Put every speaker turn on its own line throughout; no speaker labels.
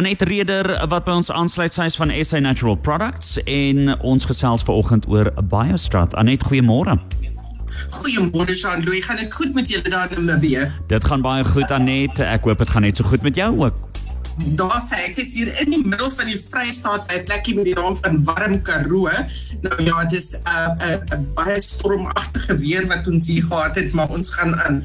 Anet Reder wat by ons aansluit sy is van SA Natural Products en ons gesels vanoggend oor Biostrat. Anet, goeiemôre.
Goeiemôre Jean-Louis, gaan dit goed met julle daar in Namibië?
Dit gaan baie goed Anet. Ek hoop dit gaan net so goed met jou ook.
Daar sê ek is hier in die middel van die Vrystaat by 'n plekkie met die naam van Warm Karoo. Nou ja, dis 'n uh, 'n uh, uh, baie stormagtige weer wat ons hier gehad het, maar ons gaan aan.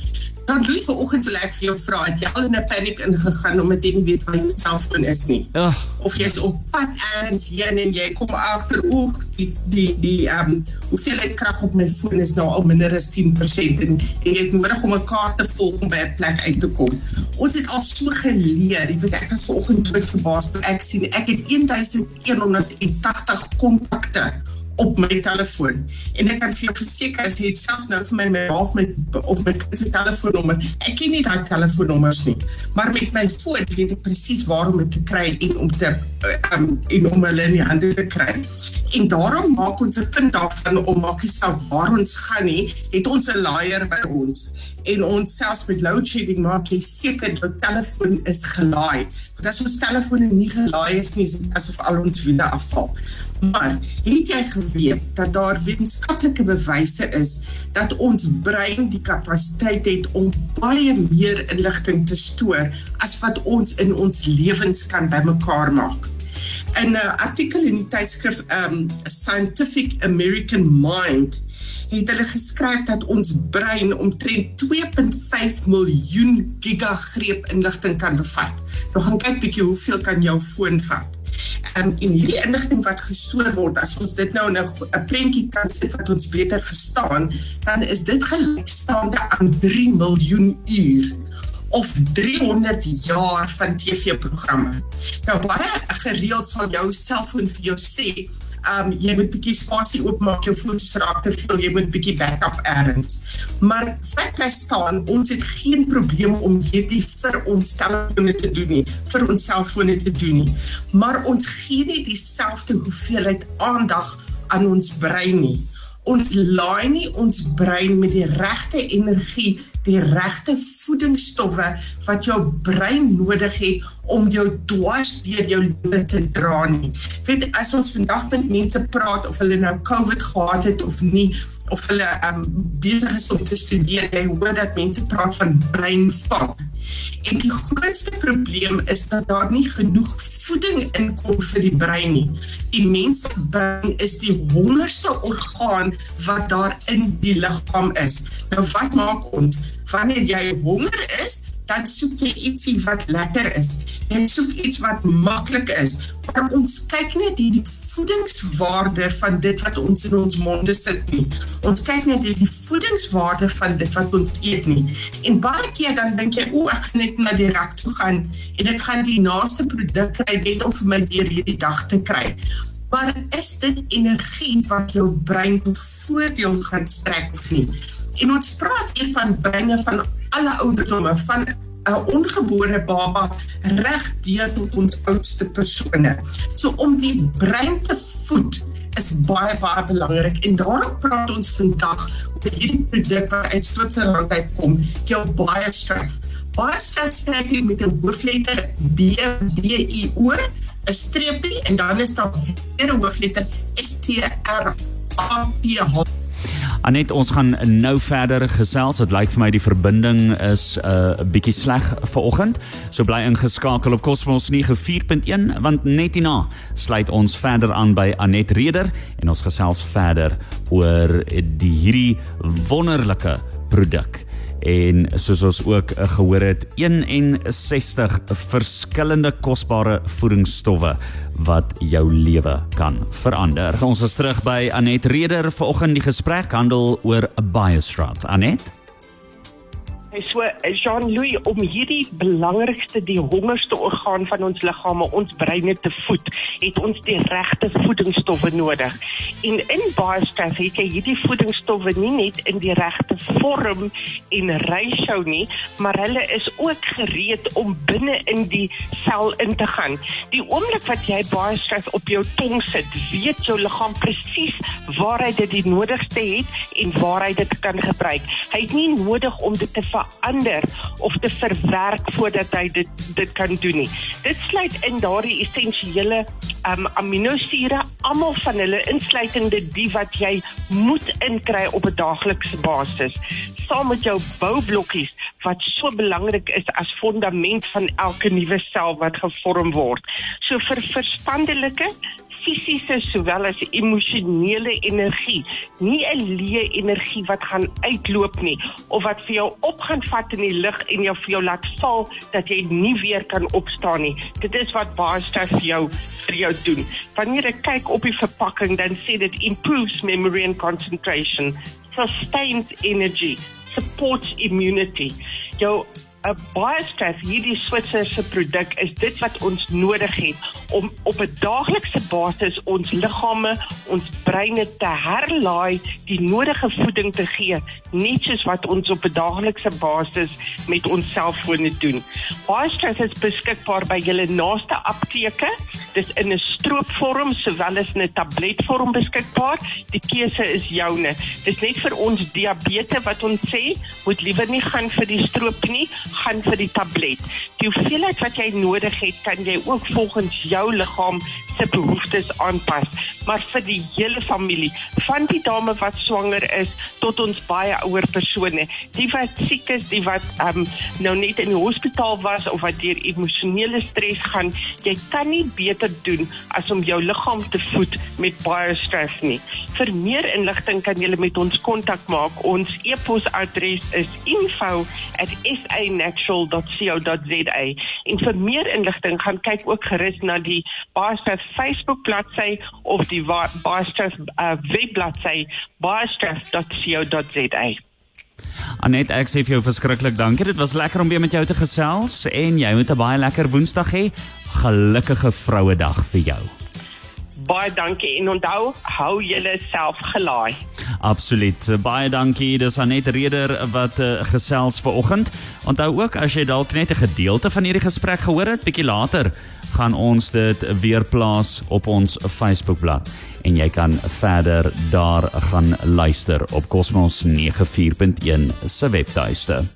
Dan Louis vanoggend wil ek vir jou vra, het jy al in 'n paniek ingegaan omdat jy nie weet waar jou selfoon is nie?
Ugh.
Of jy's op pad ergens heen en jy kom agter o, die die die ehm um, hoeveelheid krag op my foon is nou al minder as 10% en, en jy het nodig om 'n kaart te volg om by 'n plek uit te kom. Ons het al so geleer, jy weet ek het vanoggend dood verbaas toe ek sien ek het 1180 kontakte op my telefoon. En ek kan vir jou verseker as jy dit selfs nou vir my my half met of my se telefoonnommer. Ek ken nie daai telefoonnommers nie. Maar met my foon weet ek presies waar om dit te kry en om te um, en om hulle in die hande te kry. En daarom maak ons 'n punt daarvan om maak nie saak waar ons gaan nie, het ons 'n laaier by ons. En ons selfs met load shedding maak jy seker jou telefoon is gelaai. Want as ons telefone nie gelaai is nie, asof al ons wiele afval. Maar het jy geweet dat daar wetenskaplike bewyse is dat ons brein die kapasiteit het om baie meer inligting te stoor as wat ons in ons lewens kan bymekaar maak? In 'n artikel in die tydskrif um Scientific American Mind het hulle geskryf dat ons brein omtrent 2.5 miljoen gigagreep inligting kan bevat. Nou gaan kyk bietjie hoeveel kan jou foon vat. Um, en hierdie inligting wat gestoor word, as ons dit nou in 'n prentjie kan sit wat ons beter verstaan, dan is dit gelykstaande aan 3 miljoen uur of 300 jaar van TV-programme. Nou baie gereeld sal jou selfoon vir jou sê, um jy moet bietjie spasie oopmaak, jou foon raak te veel, jy moet bietjie backup errands. Maar feit bly staan, ons het geen probleem om hierdie vir ons telefone te doen nie, vir ons selfone te doen nie. Maar ons gee nie dieselfde hoeveelheid aandag aan ons brein nie. Ons laai nie ons brein met die regte energie die regte voedingsstowwe wat jou brein nodig het om jou dwars deur jou lewe te dra nie. Weet as ons vandag met mense praat of hulle nou COVID gehad het of nie of hulle um, besig is om te studeer, jy hoor dat mense praat van breinvang. En die grootste probleem is dat daar nie genoeg voeding inkom vir die brein nie. Die mense brein is die hongerste orgaan wat daar in die liggaam is. Nou wat maak ons? Wanneer jy honger is, dan soek jy ietsie wat lekker is. Jy soek iets wat maklik is. Maar ons kyk net die, die voedingswaarde van dit wat ons in ons monde sit nie. Ons kyk net die voedingswaarde van dit wat ons eet nie. En baie keer dan dink jy, "O, ek gaan net na die rak toe gaan en ek gaan die naaste produk kry net om vir my deur hierdie dag te kry." Maar is dit energie wat jou brein voordeel gaan strek of nie? En ons praat hier van breine van alle ouderdomme, van 'n ongebore baba reg deur tot ons oudste persone. So om die brein te voed is baie baie belangrik en daarom praat ons vandag oor hierdie produk wat uit Switserland uitkom, jou baie skryf. Baie skryf jy met 'n hoofletter B B I O, 'n streepie en dan is daar weer 'n hoofletter S T R A T H
Anet, ons gaan nou verder gesels. Dit lyk vir my die verbinding is 'n uh, bietjie sleg vanoggend. So bly ingeskakel op Cosmos 94.1 want net hierna sluit ons verder aan by Anet Reder en ons gesels verder oor die hierdie wonderlike produk en soos ons ook uh, gehoor het 61 verskillende kosbare voedingsstowwe wat jou lewe kan verander. Ons is terug by Anet Reder vanoggend die gesprek handel oor Biostrat. Anet
So Jean-Louis om hierdie belangrikste die hongerste orgaan van ons liggame, ons breine te voed, het ons die regte voedingsstowwe nodig. En in baie staf het jy hierdie voedingsstowwe nie net in die regte vorm en ratio nie, maar hulle is ook gereed om binne in die sel in te gaan. Die oomblik wat jy baie staf op jou tong sit, weet jou liggaam presies waar hy dit die nodigste het en waar hy dit kan gebruik. Hy het nie nodig om dit te ver verander of te verwerk voordat hy dit dit kan doen nie. Dit sluit in daardie essensiële um, aminosure, almal van hulle insluitende die wat jy moet inkry op 'n daaglikse basis saam met jou boublokkies wat so belangrik is as fondament van elke nuwe sel wat gevorm word. So vir verstandelike fisiese sowel as emosionele energie, nie 'n leë energie wat gaan uitloop nie of wat vir jou op gaan vat in die lug en jou vir jou laat val dat jy nie weer kan opstaan nie. Dit is wat baie vir jou vir jou doen. Wanneer ek kyk op die verpakking dan sê dit improves memory and concentration, sustains energy, supports immunity. Jou baie sterk hierdie Switserse produk is dit wat ons nodig het om op 'n daaglikse basis ons liggame, ons breine te herlaai, die nodige voeding te gee, net soos wat ons op 'n daaglikse basis met ons selfone doen. Sterk is beskikbaar by julle naaste apteke. Dis in 'n stroopvorm sowel as 'n tabletvorm beskikbaar. Die keuse is joune. Dis net vir ons diabetes wat ons sê, moet liewer nie gaan vir die stroop nie, gaan vir die tablet. Die hoeveelheid wat jy nodig het, kan jy ook volgens jou liggaam se behoeftes aanpas. Maar vir die hele familie, van die dame wat swanger is tot ons baie ouer persone, die wat siek is, die wat um, nou net in die hospitaal was of wat deur emosionele stres gaan, jy kan nie beter doen as om jou liggaam te voed met baie stres nie. Vir meer inligting kan jy met ons kontak maak. Ons e-posadres is info@sanatural.co.za. En vir meer inligting gaan kyk ook gerus na die Baasters Facebook bladsy of die Baasters uh, webbladsy baasters.co.za.
Anet, ek sê vir jou verskriklik dankie. Dit was lekker om weer met jou te gesels en jy moet 'n baie lekker Woensdag hê. Gelukkige Vrouedag vir jou
baie dankie en onthou hou julle self gelaai.
Absoluut. Baie dankie. Dis Anet Reder wat uh, gesels ver oggend. Onthou ook as jy dalk net 'n gedeelte van hierdie gesprek gehoor het, bietjie later gaan ons dit weer plaas op ons Facebookblad en jy kan verder daar gaan luister op Cosmos 94.1 se webtuiste.